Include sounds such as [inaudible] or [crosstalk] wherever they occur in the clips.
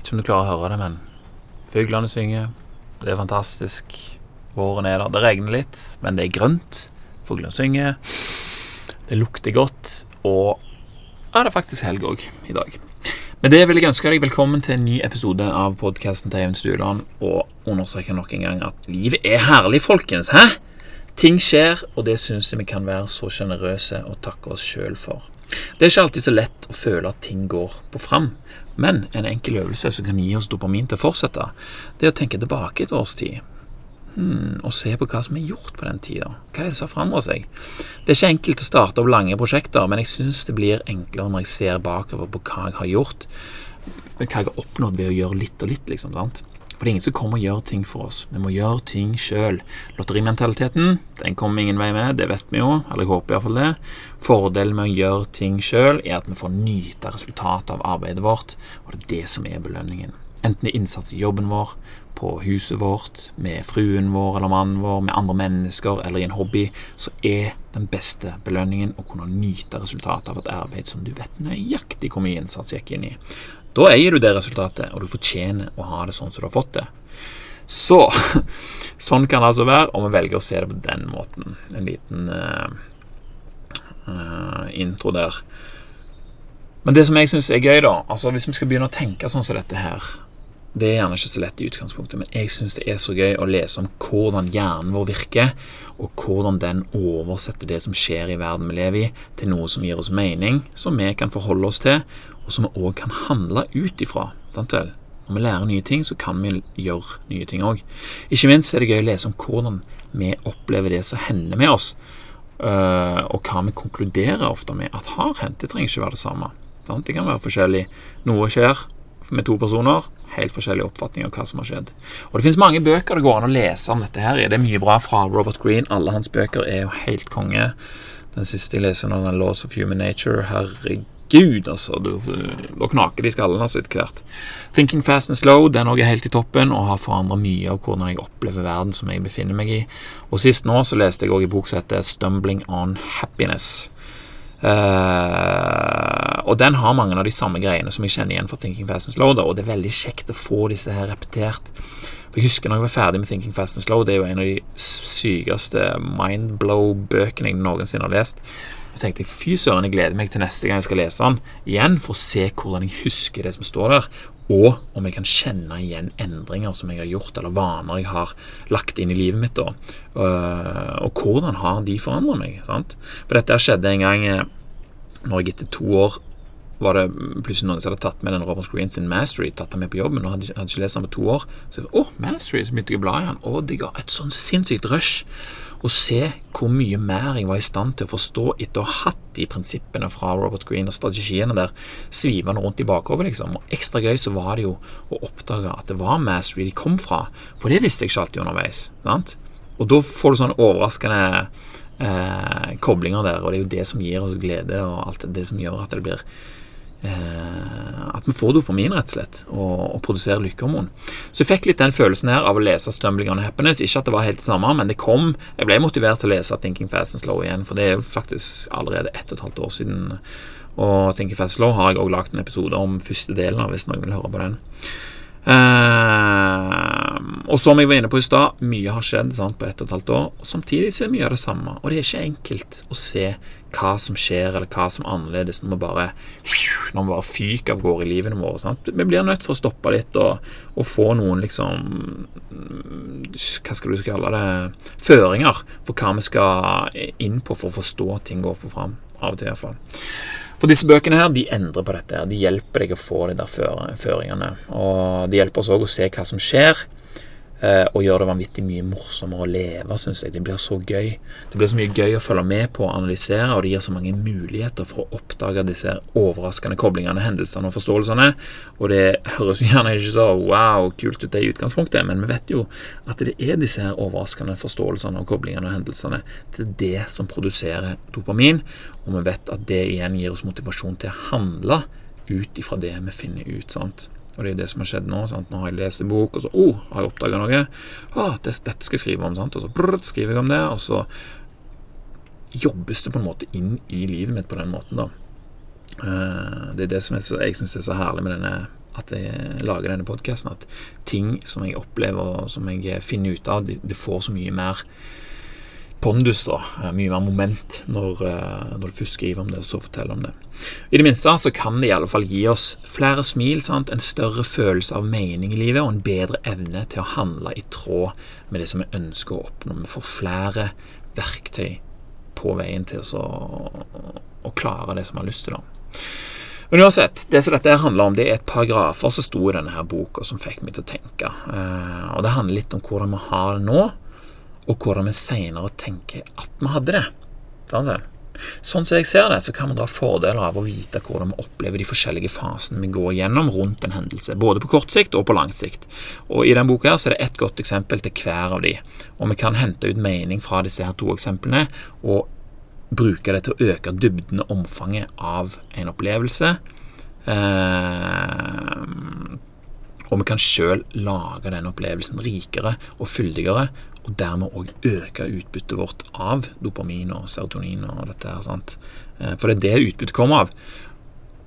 vet ikke om du klarer å høre det, men fuglene synger. Det er fantastisk. Våren er der. Det regner litt, men det er grønt. Fuglene synger. Det lukter godt. Og ja, det er faktisk helg òg i dag. Med det vil jeg ønske deg velkommen til en ny episode av podkasten til Even Stueland, og understreke nok en gang at livet er herlig, folkens. Hæ? Ting skjer, og det syns jeg vi kan være så sjenerøse og takke oss sjøl for. Det er ikke alltid så lett å føle at ting går på fram, men en enkel øvelse som kan gi oss dopamin til å fortsette, det er å tenke tilbake et års tid. Hmm, og se på hva som er gjort på den tida. Hva er det som har forandra seg? Det er ikke enkelt å starte opp lange prosjekter, men jeg syns det blir enklere når jeg ser bakover på hva jeg har gjort, hva jeg har oppnådd ved å gjøre litt og litt, liksom. sant? For det er ingen som kommer og gjør ting for oss. Vi må gjøre ting sjøl. Lotterimentaliteten den kommer ingen vei med, det vet vi jo. Eller jeg håper iallfall det. Fordelen med å gjøre ting sjøl er at vi får nyte resultatet av arbeidet vårt, og det er det som er belønningen. Enten det er innsats i jobben vår, på huset vårt, med fruen vår eller mannen vår, med andre mennesker eller i en hobby, så er den beste belønningen å kunne nyte resultatet av et arbeid som du vet nøyaktig hvor mye innsats gikk inn i. Da eier du det resultatet, og du fortjener å ha det sånn som du har fått det. Så [laughs] sånn kan det altså være, og vi velger å se det på den måten. En liten uh, uh, intro der. Men det som jeg syns er gøy, da altså Hvis vi skal begynne å tenke sånn som dette her Det er gjerne ikke så lett i utgangspunktet, men jeg syns det er så gøy å lese om hvordan hjernen vår virker, og hvordan den oversetter det som skjer i verden vi lever i, til noe som gir oss mening, som vi kan forholde oss til, og som vi òg kan handle ut ifra. Sant vel? Når vi lærer nye ting, så kan vi gjøre nye ting òg. Ikke minst er det gøy å lese om hvordan vi opplever det som hender med oss, øh, og hva vi konkluderer ofte med at har hendt. Det trenger ikke være det samme. Det kan være forskjellig. Noe skjer med to personer, helt forskjellig oppfatning av hva som har skjedd. Og Det finnes mange bøker det går an å lese om dette. her. Det er mye bra fra Robert Green. Alle hans bøker er jo helt konge. Den siste jeg leser nå, den Laws of Human Nature. Herregud Gud, altså. Da knaker det i skallen hans etter hvert. Thinking Fast and Slow den er også helt i toppen og har forandra mye av hvordan jeg opplever verden som jeg befinner meg i. Og Sist nå så leste jeg også i bok som heter Stumbling on Happiness. Uh, og den har mange av de samme greiene som jeg kjenner igjen fra Thinking Fast and Slow. Da, og det er veldig kjekt å få disse her repetert. Jeg husker når jeg var ferdig med Thinking Fast and Slow, det er jo en av de sykeste mindblow-bøkene jeg noensinne har lest. Så tenkte jeg fy søren, jeg gleder meg til neste gang jeg skal lese den igjen, for å se hvordan jeg husker det som står der, og om jeg kan kjenne igjen endringer som jeg har gjort, eller vaner jeg har lagt inn i livet mitt. da, øh, Og hvordan har de forandra meg? sant? For dette skjedde en gang øh, når jeg etter to år var det plutselig noen som hadde tatt med den Robert Green sin Mastery, tatt den med på jobben, og hadde, hadde ikke lest den på to år. Så jeg, å, Mastery, så begynte jeg å bla i den, og det ga et sånn sinnssykt rush og se hvor mye mer jeg var i stand til å forstå etter å ha hatt de prinsippene fra Robert Green og strategiene der svivende rundt i bakover. Liksom. Og ekstra gøy så var det jo å oppdage at det var Mastery de kom fra, for det visste jeg ikke alltid underveis. Sant? Og da får du sånne overraskende eh, koblinger der, og det er jo det som gir oss glede, og alt det som gjør at det blir at vi får dopamin, rett og slett, og, og produserer lykkehormon. Så jeg fikk litt den følelsen her av å lese 'Stumbling on Happiness'. Ikke at det var helt det samme, men det kom. Jeg ble motivert til å lese 'Thinking Fast and Slow' igjen, for det er jo faktisk allerede ett og et halvt år siden. Og 'Thinking Fast and Slow' har jeg òg lagd en episode om første delen av, hvis noen vil høre på den. Uh, og som jeg var inne på i stad, mye har skjedd sant, på ett og et halvt år. Og samtidig så er mye av det samme. Og det er ikke enkelt å se hva som skjer, eller hva som er annerledes når vi bare, når bare fyker av gårde i livene våre. Sant? Vi blir nødt for å stoppe litt og, og, få noen liksom Hva skal du kalle det Føringer for hva vi skal inn på for å forstå at ting går på fram. Av og til, iallfall. For disse bøkene her, de endrer på dette. De hjelper deg å få de der føringene. Og de hjelper oss òg å se hva som skjer. Eh, og gjør det vanvittig mye morsommere å leve, syns jeg. Det blir så gøy. Det blir så mye gøy å følge med på og analysere, og det gir så mange muligheter for å oppdage disse overraskende koblingene, hendelsene og forståelsene. Og det høres jo gjerne ikke så wow, kult ut det i utgangspunktet, men vi vet jo at det er disse her overraskende forståelsene og koblingene og hendelsene. Det er det som produserer dopamin, og vi vet at det igjen gir oss motivasjon til å handle ut ifra det vi finner ut. sant? Og det er det som har skjedd nå. Sant? Nå har jeg lest en bok, og så oh, har jeg oppdaga noe. Ah, det, dette skal jeg skrive om. Sant? Og så brrr, skriver jeg om det, og så jobbes det på en måte inn i livet mitt på den måten. da. Uh, det er det som jeg, jeg syns er så herlig med denne at jeg lager denne podkasten, at ting som jeg opplever og som jeg finner ut av, det, de får så mye mer pondus, da, mye mer moment, når, eh, når, du først skriver om det og så forteller om det. I det minste så kan det i alle fall gi oss flere smil, sant? en større følelse av mening i livet og en bedre evne til å handle i tråd med det som vi ønsker å oppnå. Vi får flere verktøy på veien til å, å klare det som vi har lyst til. da. Men uansett, det som dette handler om, det er et par grafer som sto i denne her boka som fikk meg til å tenke. Eh, og Det handler litt om hvordan vi har det nå, og hvordan vi senere tenker at vi hadde det. Sånn som jeg ser det, så kan vi dra fordeler av å vite hvordan vi opplever de forskjellige fasene vi går gjennom rundt en hendelse, både på kort sikt og på lang sikt. Og I denne boka her så er det ett godt eksempel til hver av de, og vi kan hente ut mening fra disse her to eksemplene og bruke det til å øke dybden og omfanget av en opplevelse. Eh, og vi kan sjøl lage den opplevelsen rikere og fyldigere og dermed òg øke utbyttet vårt av dopamin og serotonin og dette her. sant? Eh, for det er det utbyttet kommer av.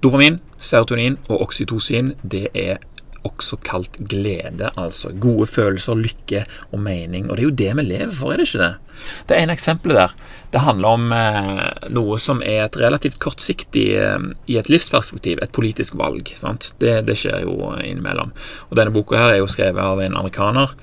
Dopamin, serotonin og oksytocin, det er også kalt glede, altså gode følelser, lykke og mening. Og det er jo det vi lever for, er det ikke det? Det ene eksempelet der, det handler om eh, noe som er et relativt kortsiktig eh, i et livsperspektiv, et politisk valg. Det, det skjer jo innimellom. Og denne boka her er jo skrevet av en amerikaner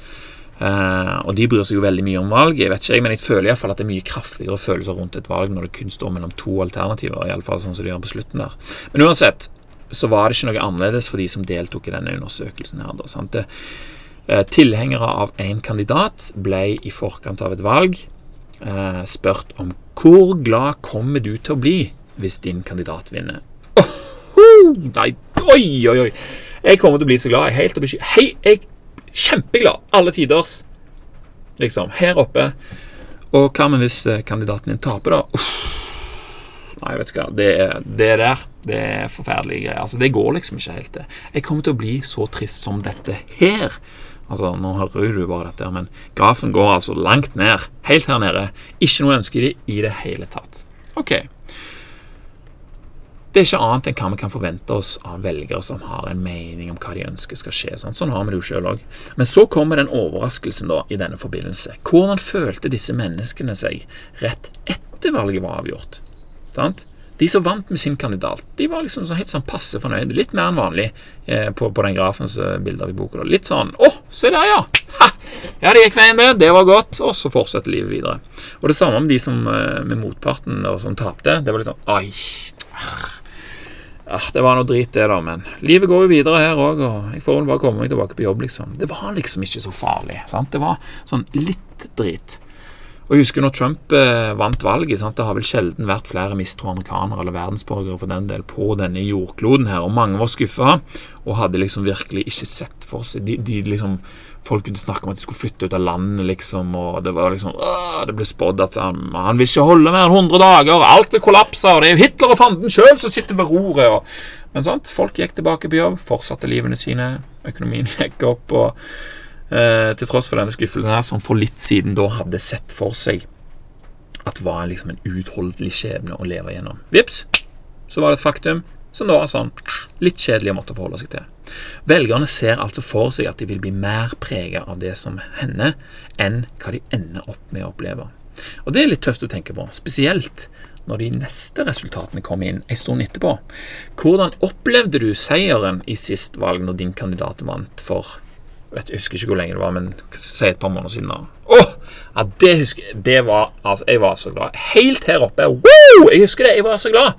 Uh, og de bryr seg jo veldig mye om valg, jeg vet ikke, men jeg føler iallfall at det er mye kraftigere følelser rundt et valg når det kun står mellom to alternativer, iallfall sånn som de gjør på slutten der. Men uansett så var det ikke noe annerledes for de som deltok i denne undersøkelsen her. Da, sant? Det, uh, tilhengere av én kandidat ble i forkant av et valg uh, spurt om hvor glad kommer du til å bli hvis din kandidat vinner. Oh, nei, oi, oi, oi. Jeg kommer til å bli så glad. Jeg er helt oppe i Hei, jeg Kjempeglad. Alle tiders. Liksom. Her oppe. Og hva med hvis eh, kandidaten din taper, da? Uff. Nei, vet du hva. Det, det der, det er forferdelige greier. Altså, det går liksom ikke helt, det. Jeg kommer til å bli så trist som dette her. Altså, Nå hører du bare dette, men grafen går altså langt ned. Helt her nede. Ikke noe ønske i i det hele tatt. Ok. Det er ikke annet enn hva vi kan forvente oss av velgere som har en mening om hva de ønsker skal skje. Sånn, sånn har vi det jo sjøl òg. Men så kommer den overraskelsen da i denne forbindelse. Hvordan følte disse menneskene seg rett etter valget var avgjort? Sant? De som vant med sin kandidat, de var liksom så helt sånn passe fornøyde. Litt mer enn vanlig eh, på, på, den grafen som bilder i boka. Litt sånn 'Å, se der, ja!' Ha! Ja, det gikk veien, det. Det var godt. Og så fortsetter livet videre. Og det samme med de som eh, med motparten og som tapte. Det var litt sånn 'Oi'. Ja, det var noe drit, det, da, men livet går jo videre her òg, og jeg får vel bare komme meg tilbake på jobb, liksom. Det var liksom ikke så farlig. sant? Det var sånn litt drit. Og jeg husker når Trump eh, vant valget, sant? det har vel sjelden vært flere mistro amerikanere eller verdensborgere for den del på denne jordkloden her, og mange var skuffa og hadde liksom virkelig ikke sett for seg de, de liksom Folk begynte å snakke om at de skulle flytte ut av landet, liksom, og det var liksom øh, Det ble spådd at han, han, vil ikke holde mer enn 100 dager, alt vil kollapse, og det er jo Hitler og fanden sjøl som sitter ved roret. Og, men sant, folk gikk tilbake på jobb, fortsatte livene sine, økonomien [laughs] gikk opp, og eh, til tross for denne skuffelsen her, som for litt siden da hadde sett for seg at var liksom en uutholdelig skjebne å leve gjennom. Vips, så var det et faktum som da er sånn ah, litt kjedelig å måtte forholde seg til. Velgerne ser altså for seg at de vil bli mer preget av det som hender, enn hva de ender opp med å oppleve. Og Det er litt tøft å tenke på, spesielt når de neste resultatene kommer inn en stund etterpå. Hvordan opplevde du seieren i sist valg når din kandidat vant for vet, Jeg husker ikke hvor lenge det var, men si et par måneder siden. da. Oh, ja, det husker jeg. Det var, altså, jeg var så glad. Helt her oppe. Woo! Jeg husker det. Jeg var så glad.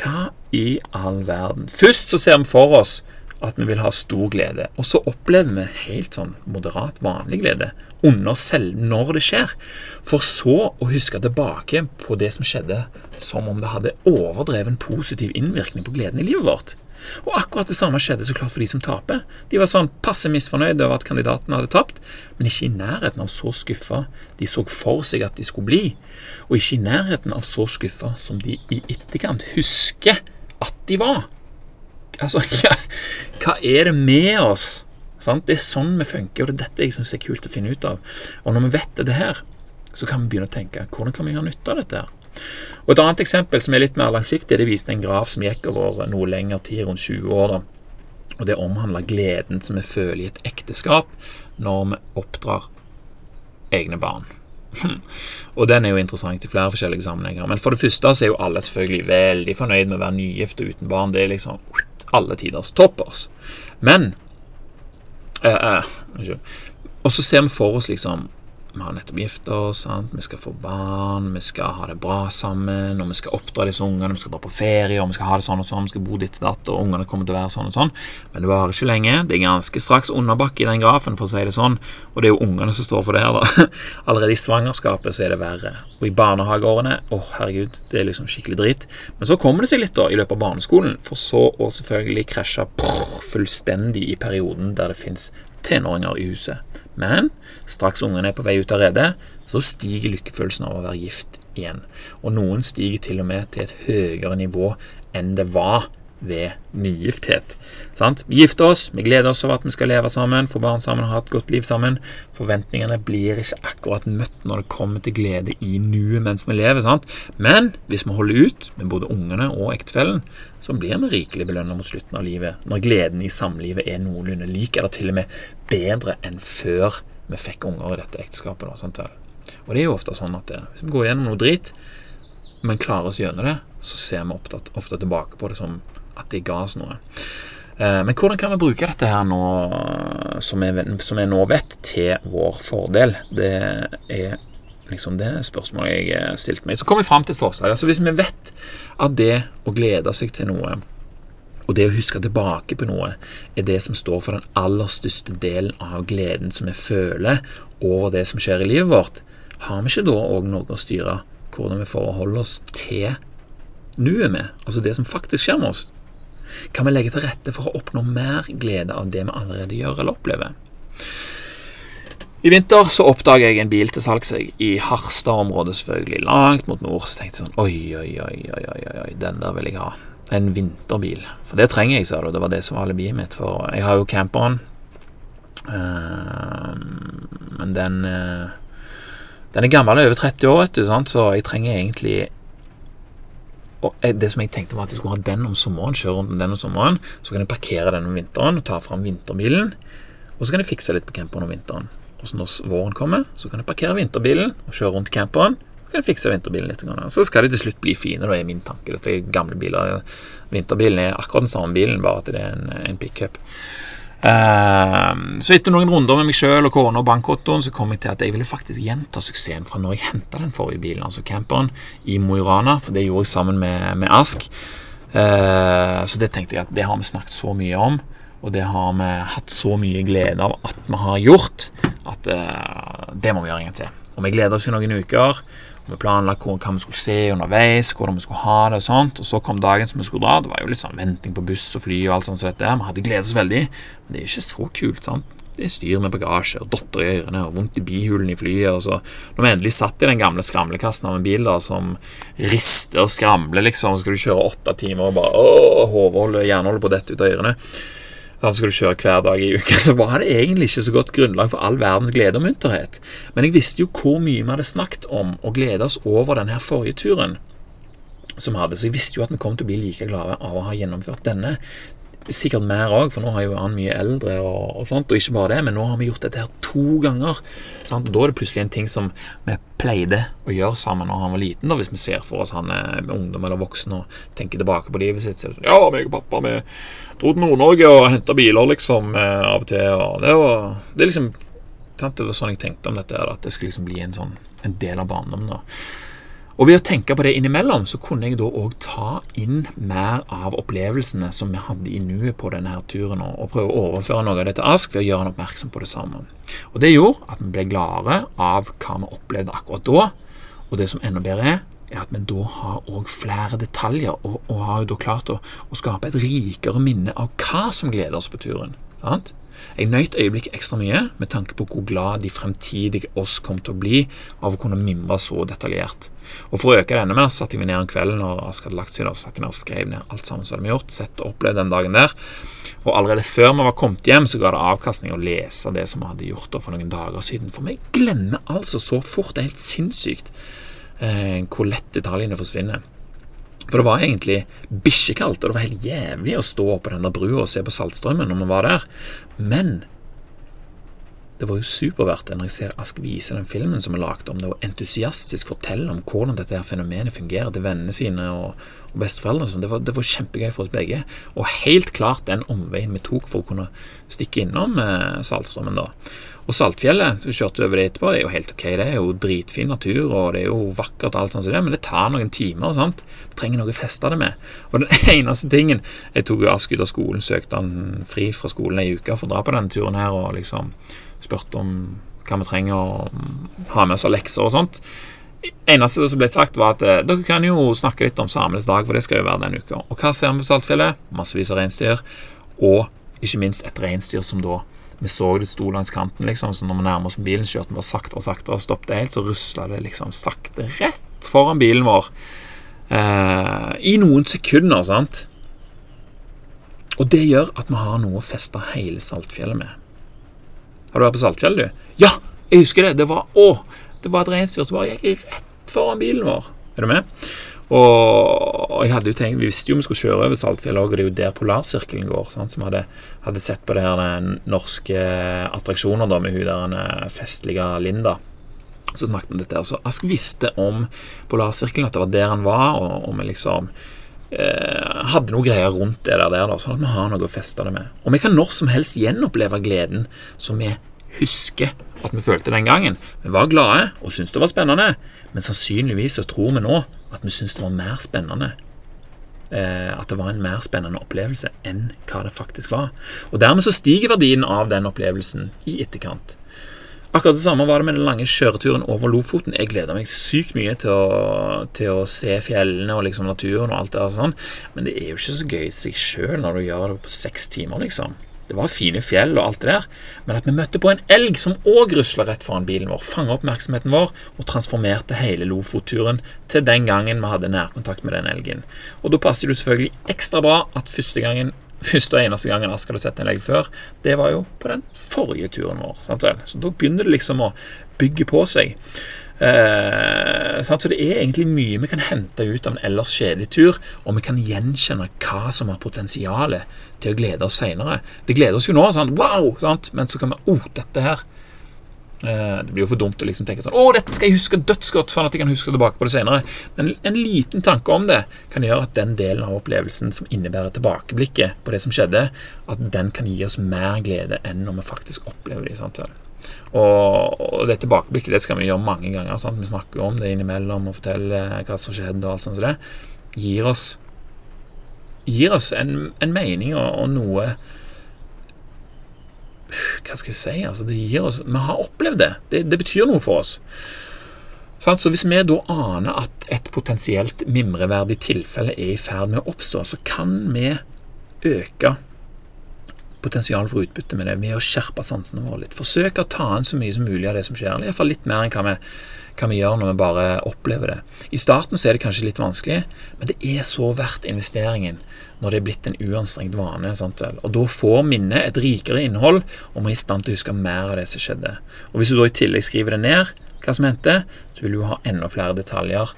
Hva i all verden? Først så ser vi for oss at vi vil ha stor glede. Og så opplever vi helt sånn moderat, vanlig glede under selv når det skjer. For så å huske tilbake på det som skjedde, som om det hadde overdreven positiv innvirkning på gleden i livet vårt. Og akkurat det samme skjedde så klart for de som taper. De var sånn passe misfornøyde over at kandidaten hadde tapt, men ikke i nærheten av så skuffa de så for seg at de skulle bli, og ikke i nærheten av så skuffa som de i etterkant husker at de var. Altså, [laughs] hva, hva er det med oss? Sant? Det er sånn vi funker, og det er dette jeg syns er kult å finne ut av. Og når vi vet det her, så kan vi begynne å tenke hvordan kan vi ha nytte av dette her? Og Et annet eksempel som er litt mer langsiktig, det viste en graf som gikk over noe lengre tid, rundt 20 år. da. Og det omhandler gleden som vi føler i et ekteskap når vi oppdrar egne barn. [laughs] og den er jo interessant i flere forskjellige sammenhenger. Men for det første så er jo alle selvfølgelig veldig fornøyd med å være nygift og uten barn. Det er liksom alle tiders toppers. Men eh, eh, Og så ser vi for oss liksom vi har nettopp gifta oss, vi skal få barn, vi skal ha det bra sammen, og vi skal oppdra disse ungene, vi skal dra på ferie, og vi skal ha det sånn og sånn, vi skal bo ditt og datt, og ungene kommer til å være sånn og sånn. Men det varer ikke lenge. Det er ganske straks underbakke i den grafen, for å si det sånn. Og det er jo ungene som står for det her, da. [laughs] Allerede i svangerskapet så er det verre. Og i barnehageårene, å herregud, det er liksom skikkelig drit. Men så kommer det seg litt, da, i løpet av barneskolen, for så å selvfølgelig krasje fullstendig i perioden der det fins tenåringer i huset. Men straks ungene er på vei ut av redet, så stiger lykkefølelsen av å være gift igjen. Og noen stiger til og med til et høyere nivå enn det var ved nygifthet. Sant? Vi gifter oss, vi gleder oss over at vi skal leve sammen, få barn sammen ha et godt liv sammen. Forventningene blir ikke akkurat møtt når det kommer til glede i nuet mens vi lever. Sant? Men hvis vi holder ut med både ungene og ektefellen, så blir vi rikelig belønnet mot slutten av livet, når gleden i samlivet er noenlunde lik, eller til og med bedre enn før vi fikk unger i dette ekteskapet. Da? Og det er jo ofte sånn at det, hvis vi går gjennom noe drit, men klarer oss gjennom det, så ser vi ofte, ofte tilbake på det som at det ga oss noe. Eh, men hvordan kan vi bruke dette her nå, som jeg, nå vet, til vår fordel? Det er liksom det spørsmålet jeg eh, stilte meg. Så kom vi fram til et forslag. Altså Hvis vi vet at det å glede seg til noe, og det å huske tilbake på noe, er det som står for den aller største delen av gleden som vi føler over det som skjer i livet vårt, har vi ikke da òg noe å styre hvordan vi forholder oss til nuet med, altså det som faktisk skjer med oss? Kan vi legge til rette for å oppnå mer glede av det vi allerede gjør eller opplever? I vinter så oppdager jeg en bil til salgs i Harstad-området, selvfølgelig, langt mot nord. Så tenkte jeg sånn Oi, oi, oi, oi, oi, oi, den der vil jeg ha. En vinterbil. For det trenger jeg, sa du. Det var det som var alibiet mitt. For jeg har jo camperen. Uh, men den uh, Den er gammel, over 30 år, vet du, sant? så jeg trenger egentlig og Det som jeg tenkte var at jeg skulle ha den om sommeren, kjøre rundt den om sommeren. Så kan jeg parkere den om vinteren og ta fram vinterbilen. Og så kan jeg fikse litt på camperen om vinteren. Og så når våren kommer, så kan jeg parkere vinterbilen og kjøre rundt camperen. Så kan jeg fikse vinterbilen litt. Så skal de til slutt bli fine, da er min tanke. Dette er gamle biler. Vinterbilen er akkurat den samme bilen, bare at det er en, en pickup. Uh, så etter noen runder med meg sjøl og kona og bankkontoen, så kom jeg til at jeg ville faktisk gjenta suksessen fra når jeg henta den forrige bilen, altså camperen, i Mo i Rana. For det gjorde jeg sammen med, med Ask. Uh, så det tenkte jeg at det har vi snakket så mye om. Og det har vi hatt så mye glede av at vi har gjort, at uh, det må vi gjøre en gang til. Og vi gleder oss i noen uker. Og vi planla hva vi skulle se underveis, hvordan vi skulle ha det. Og sånt Og så kom dagen som vi skulle dra. Det var jo sånn venting på buss og fly og alt sånt som dette. Vi hadde gledet oss veldig. Men det er ikke så kult, sant. Det er styr med bagasje og dotter i ørene og vondt i bihulen i flyet. Og så når vi endelig satt i den gamle skramlekassen av en bil da, som rister og skramler, liksom, skal du kjøre åtte timer og bare åh, hodet hjerneholdet på dette ut av ørene han du kjøre hver dag i uka, så var det egentlig ikke så godt grunnlag for all verdens glede og munterhet. Men jeg visste jo hvor mye vi hadde snakket om å glede oss over denne forrige turen. Som hadde, så jeg visste jo at vi kom til å bli like glade av å ha gjennomført denne sikkert mer òg, for nå har jo han mye eldre, og, og, sånt, og ikke bare det, men nå har vi gjort dette her to ganger. Sant? Da er det plutselig en ting som vi pleide å gjøre sammen når han var liten. Da, hvis vi ser for oss han er ungdom eller voksen og tenker tilbake på livet sitt. Så er det sånn, ja, meg og pappa vi dro til Nord-Norge og henta biler liksom eh, av og til. og Det var det er liksom sant? Det var sånn jeg tenkte om dette, at det skulle liksom bli en, sånn, en del av barndommen. da og ved å tenke på det innimellom, så kunne jeg da òg ta inn mer av opplevelsene som vi hadde i nuet på denne her turen, og prøve å overføre noe av det til Ask ved å gjøre han oppmerksom på det samme. Og Det gjorde at vi ble gladere av hva vi opplevde akkurat da, og det som enda bedre er, er at vi da har òg flere detaljer, og, og, har jo da klart å, å skape et rikere minne av hva som gleder oss på turen. Sant? Jeg nøyt øyeblikket ekstra mye med tanke på hvor glad de fremtidige oss kom til å bli av å kunne mimre så detaljert. Og For å øke det enda mer satte jeg meg ned en kveld når Ask hadde lagt seg og satte ned og skrev ned alt sammen som hadde vi gjort, sett og opplevd den dagen der. Og allerede før vi var kommet hjem, så ga det avkastning å lese det som vi hadde gjort for noen dager siden. For vi glemmer altså så fort. Det er helt sinnssykt eh, hvor lett detaljene forsvinner. For det var egentlig bikkjekaldt, og det var helt jævlig å stå på den der brua og se på Saltstraumen når vi var der. Men det var jo det når jeg ser Ask vise den filmen som er lagd om det, og entusiastisk fortelle om hvordan dette her fenomenet fungerer til vennene sine og, og besteforeldrene. Sånn. Det, var, det var kjempegøy for oss begge. Og helt klart den omveien vi tok for å kunne stikke innom eh, Saltstraumen da. Og Saltfjellet, du kjørte over det etterpå, det er jo helt ok. Det er jo dritfin natur, og det er jo vakkert, alt sånt men det tar noen timer. og sant? Vi trenger noe å feste det med. Og den [laughs] eneste tingen Jeg tok jo Ask ut av skolen, søkte han fri fra skolen ei uke for å dra på denne turen her, og liksom spurte om hva vi trenger å ha med oss av lekser og sånt. eneste som ble sagt, var at eh, dere kan jo snakke litt om samenes dag, for det skal jo være denne uka. Og hva ser vi på Saltfjellet? Massevis av reinsdyr, og ikke minst et reinsdyr som da vi så det sto langs kanten, liksom, så når vi nærmer oss bilen, kjørte vi bare saktere og saktere og stoppet helt, så rusla det liksom sakte rett foran bilen vår. Eh, I noen sekunder, sant. Og det gjør at vi har noe å feste hele Saltfjellet med. Har du vært på Saltfjellet, du? Ja, jeg husker det. Det var, å, det var et reinsdyr som bare gikk rett foran bilen vår. Er du med? Og jeg hadde jo tenkt, Vi visste jo vi skulle kjøre over Saltfjellet og det er jo der polarsirkelen går. Sant? Som hadde, hadde sett på det her norske attraksjoner da med hun der festlige Linda. Så snakket vi om dette. Så Ask visste om polarsirkelen, at det var der han var, og, og vi liksom eh, hadde noe greier rundt det der da, sånn at vi har noe å feste det med. Og vi kan når som helst gjenoppleve gleden som vi husker at vi følte den gangen. Vi var glade og syntes det var spennende, men sannsynligvis så tror vi nå at vi syntes det var mer spennende. Eh, at det var en mer spennende opplevelse enn hva det faktisk var. Og Dermed så stiger verdien av den opplevelsen i etterkant. Akkurat det samme var det med den lange kjøreturen over Lofoten. Jeg gleder meg sykt mye til å, til å se fjellene og liksom naturen og alt det der sånn, men det er jo ikke så gøy i seg sjøl når du gjør det på seks timer, liksom. Det var fine fjell og alt det der, men at vi møtte på en elg som òg rusla rett foran bilen vår, fanga oppmerksomheten vår og transformerte hele Lofotturen til den gangen vi hadde nærkontakt med den elgen. Og da passer det selvfølgelig ekstra bra at første gangen første og eneste gangen Ask hadde sett en elg før, det var jo på den forrige turen vår. Sant vel? Så da begynner det liksom å bygge på seg. Eh, så det er egentlig mye vi kan hente ut av en ellers kjedelig tur, og vi kan gjenkjenne hva som har potensial til å glede oss seinere. Det gleder oss jo nå, sant? wow! Sant? men så kan vi oh, dette her eh, Det blir jo for dumt å liksom tenke sånn Å, dette skal jeg huske dødsgodt, sånn at jeg kan huske tilbake på det senere. Men en liten tanke om det kan gjøre at den delen av opplevelsen som innebærer tilbakeblikket på det som skjedde, at den kan gi oss mer glede enn når vi faktisk opplever det i samtalen. Og, og det tilbakeblikket det skal vi gjøre mange ganger. Sant? Vi snakker om det innimellom og forteller hva som skjedde. og alt sånt så det. Gir oss, gir oss en, en mening og, og, noe Hva skal jeg si? Altså, det gir oss, vi har opplevd det. det. Det betyr noe for oss. Så Hvis vi da aner at et potensielt mimreverdig tilfelle er i ferd med å oppstå, så kan vi øke potensial for utbytte med det ved å skjerpe sansene våre litt. Forsøke å ta inn så mye som mulig av det som skjer, iallfall litt mer enn hva vi, hva vi gjør når vi bare opplever det. I starten så er det kanskje litt vanskelig, men det er så verdt investeringen når det er blitt en uanstrengt vane. Og Da får minnet et rikere innhold, og vi er i stand til å huske mer av det som skjedde. Og Hvis du da i tillegg skriver det ned, hva som hendte, så vil du ha enda flere detaljer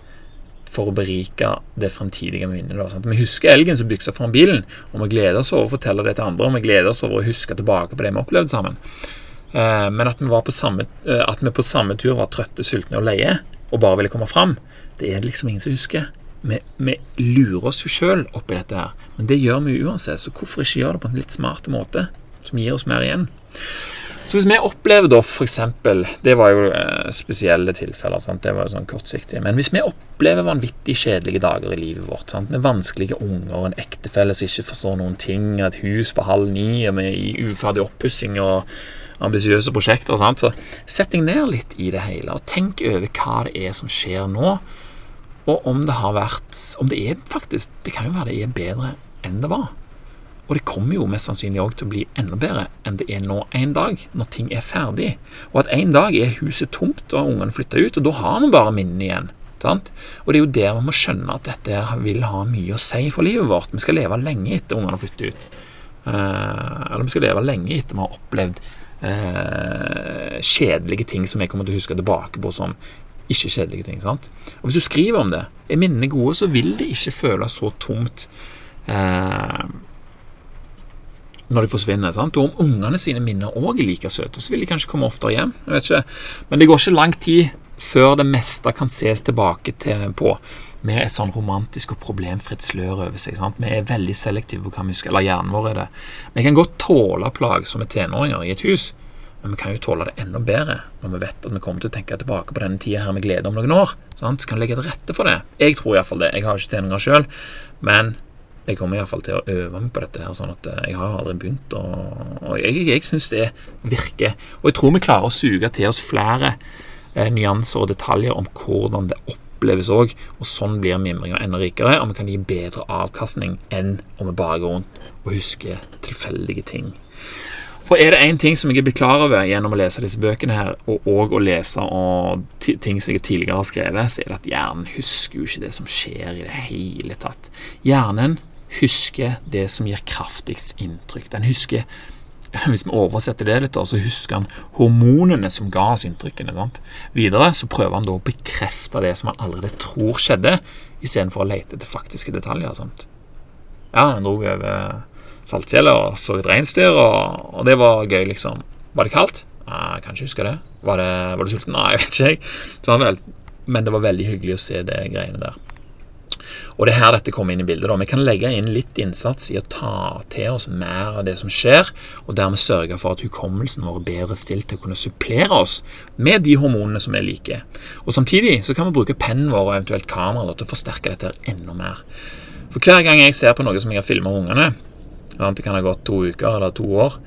for å berike det fremtidige minnet. Da, vi husker elgen som byksa foran bilen, og vi gleder oss over å fortelle det til andre, og vi gleder oss over å huske tilbake på det vi opplevde sammen. Eh, men at vi, samme, eh, at vi, på samme, tur var trøtte, sultne og leie, og bare ville komme fram, det er liksom ingen som husker. Vi, vi lurer oss jo sjøl oppi dette her, men det gjør vi uansett, så hvorfor ikke gjøre det på en litt smart måte, som gir oss mer igjen? Så hvis vi opplever da f.eks. Det var jo eh, spesielle tilfeller, sant? det var jo sånn kortsiktig. Men hvis vi opplever vanvittig kjedelige dager i livet vårt, sant? med vanskelige unger, en ektefelle som ikke forstår noen ting, et hus på halv ni og med i uferdig oppussing og ambisiøse prosjekter, sant? så sett deg ned litt i det hele og tenk over hva det er som skjer nå. Og om det har vært Om det er faktisk Det kan jo være det er bedre enn det var. Og det kommer jo mest sannsynlig òg til å bli enda bedre enn det er nå en dag, når ting er ferdig. Og at en dag er huset tomt og ungene flytta ut, og da har vi bare minnene igjen. Sant? Og det er jo der vi må skjønne at dette vil ha mye å si for livet vårt. Vi skal leve lenge etter ungene har flyttet ut. Eh, eller vi skal leve lenge etter vi har opplevd eh, kjedelige ting som jeg kommer til å huske tilbake på som ikke kjedelige ting. sant? Og Hvis du skriver om det, er minnene gode, så vil det ikke føles så tomt eh, når de forsvinner. sant? Og om ungene sine minner òg er like søte, så vil de kanskje komme oftere hjem. jeg vet ikke. Men det går ikke lang tid før det meste kan ses tilbake til, på med et sånn romantisk og problemfritt slør over seg. sant? Vi er veldig selektive på hva vi husker, eller hjernen vår er det. Vi kan godt tåle plagsomme tenåringer i et hus, men vi kan jo tåle det enda bedre når vi vet at vi kommer til å tenke tilbake på denne tida her med glede om noen år. sant? Så kan legge til rette for det. Jeg tror iallfall det. Jeg har ikke tenåringer sjøl, men jeg kommer iallfall til å øve meg på dette. her, sånn at Jeg har aldri begynt, og, og jeg, jeg syns det virker. Og jeg tror vi klarer å suge til oss flere eh, nyanser og detaljer om hvordan det oppleves òg. Og sånn blir mimringa enda rikere, og vi kan gi bedre avkastning enn om vi bare går rundt og husker tilfeldige ting. For er det én ting som jeg blitt klar over gjennom å lese disse bøkene, her, og òg å lese ting som jeg tidligere har skrevet, så er det at hjernen husker jo ikke det som skjer i det hele tatt. Hjernen husker det som gir kraftigst inntrykk. Den husker hvis vi oversetter det litt, så husker han hormonene som ga oss inntrykkene. Sant? Videre så prøver han da å bekrefte det som han allerede tror skjedde, istedenfor å lete etter faktiske detaljer. Sant? Ja, han dro over Saltfjellet og så litt reinsdyr, og, og, det var gøy, liksom. Var det kaldt? Nei, jeg kan ikke huske det. Var, det, var du sulten? Nei, jeg vet ikke. men det var veldig hyggelig å se det greiene der. Og det er her dette kommer inn i bildet. Da. Vi kan legge inn litt innsats i å ta til oss mer av det som skjer, og dermed sørge for at hukommelsen vår er bedre stilt til å kunne supplere oss med de hormonene som vi liker. Og Samtidig så kan vi bruke pennen vår og eventuelt kamera til å forsterke dette enda mer. For hver gang jeg ser på noe som jeg har filma ungene, det kan ha gått to uker eller to år,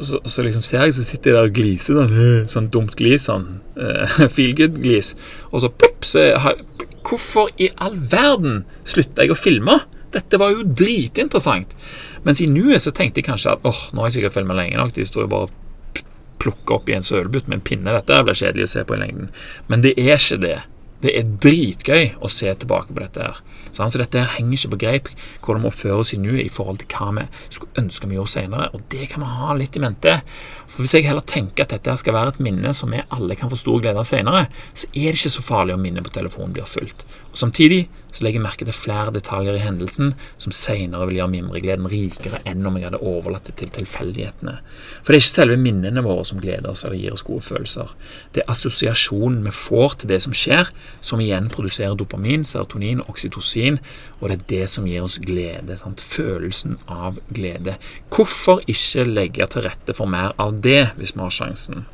så, så, liksom ser jeg så sitter jeg der og gliser sånn, sånn dumt glis, sånn uh, [laughs] feel good-glis, og så plopp, så har, Hvorfor i all verden slutta jeg å filme? Dette var jo dritinteressant. Mens i nuet så tenkte jeg kanskje at åh, nå har jeg sikkert filma lenge nok. De står jo bare og plukker opp i en sølebutt med en pinne. Dette blir kjedelig å se på i lengden. Men det er ikke det. Det er dritgøy å se tilbake på dette her. Så dette her henger ikke på greip hvordan vi oppfører oss i nuet i forhold til hva vi skulle ønske vi gjorde senere. Og det kan vi ha litt i mente. For Hvis jeg heller tenker at dette skal være et minne som vi alle kan få stor glede av senere, så er det ikke så farlig om minnet på telefonen blir fulgt. Og Samtidig så legger jeg merke til flere detaljer i hendelsen som senere vil gjøre mimregleden rikere enn om jeg hadde overlatt det til tilfeldighetene. For det er ikke selve minnene våre som gleder oss eller gir oss gode følelser. Det er assosiasjonen vi får til det som skjer, som igjen produserer dopamin, serotonin oksytocin, og det er det som gir oss glede. Sant? Følelsen av glede. Hvorfor ikke legge til rette for mer av det, hvis vi har sjansen?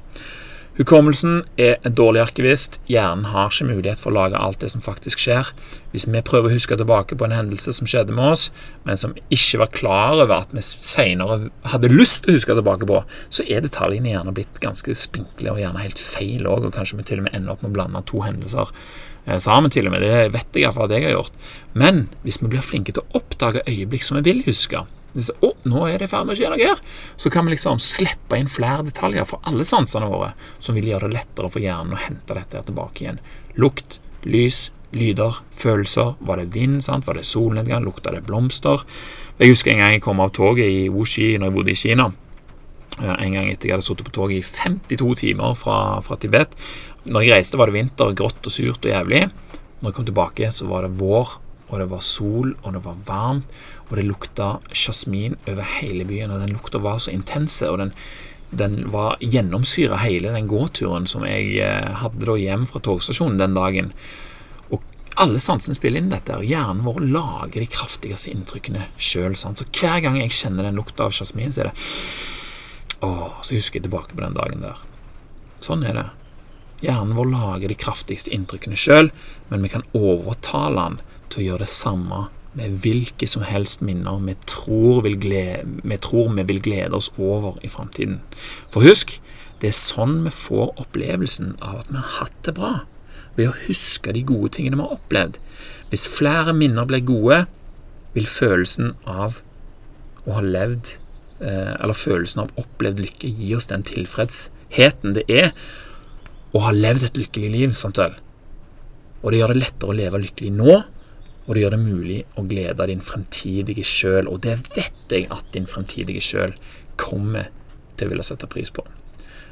Hukommelsen er en dårlig arkivist. Hjernen har ikke mulighet for å lage alt det som faktisk skjer. Hvis vi prøver å huske tilbake på en hendelse som skjedde med oss, men som ikke var klar over at vi senere hadde lyst til å huske tilbake på, så er detaljene gjerne blitt ganske spinkle og gjerne helt feil òg, og kanskje vi til og med ender opp med å blande to hendelser eh, sammen, til og med. Det vet jeg iallfall at jeg har gjort. Men hvis vi blir flinke til å oppdage øyeblikk som vi vil huske, å, nå er det i ferd med å skje noe her. Så kan vi liksom slippe inn flere detaljer fra alle sansene våre, som vil gjøre det lettere for hjernen å hente dette her tilbake igjen. Lukt, lys, lyder, følelser. Var det vind? sant? Var det solnedgang? Lukta det blomster? Jeg husker en gang jeg kom av toget i Wuxi når jeg bodde i Kina. En gang etter jeg hadde sittet på toget i 52 timer fra, fra Tibet. Når jeg reiste, var det vinter, grått og surt og jævlig. Når jeg kom tilbake, så var det vår, og det var sol, og det var varmt og det lukta jasmin over hele byen. og Den lukta var så intense, og den, den var gjennomsyra hele den gåturen som jeg eh, hadde da hjem fra togstasjonen den dagen. Og alle sansene spiller inn dette, og hjernen vår lager de kraftigste inntrykkene sjøl. Så hver gang jeg kjenner den lukta av jasmin, så er det Å, så husker jeg tilbake på den dagen der. Sånn er det. Hjernen vår lager de kraftigste inntrykkene sjøl, men vi kan overtale den til å gjøre det samme med hvilke som helst minner vi tror, glede, vi tror vi vil glede oss over i framtiden. For husk, det er sånn vi får opplevelsen av at vi har hatt det bra, ved å huske de gode tingene vi har opplevd. Hvis flere minner blir gode, vil følelsen av å ha levd, eh, eller følelsen av opplevd lykke, gi oss den tilfredsheten det er å ha levd et lykkelig liv. Samtidig. Og det gjør det lettere å leve lykkelig nå og det gjør det mulig å glede din fremtidige sjøl, og det vet jeg at din fremtidige sjøl kommer til å ville sette pris på.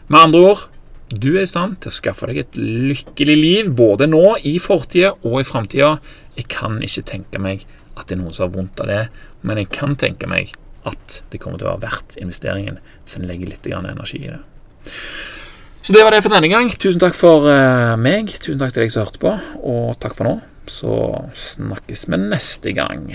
Med andre ord, du er i stand til å skaffe deg et lykkelig liv, både nå, i fortida og i framtida. Jeg kan ikke tenke meg at det er noen som har vondt av det, men jeg kan tenke meg at det kommer til å være verdt investeringen hvis en legger litt energi i det. Så det var det for denne gang. Tusen takk for uh, meg. Tusen takk til deg som hørte på, og takk for nå. Så snakkes vi neste gang.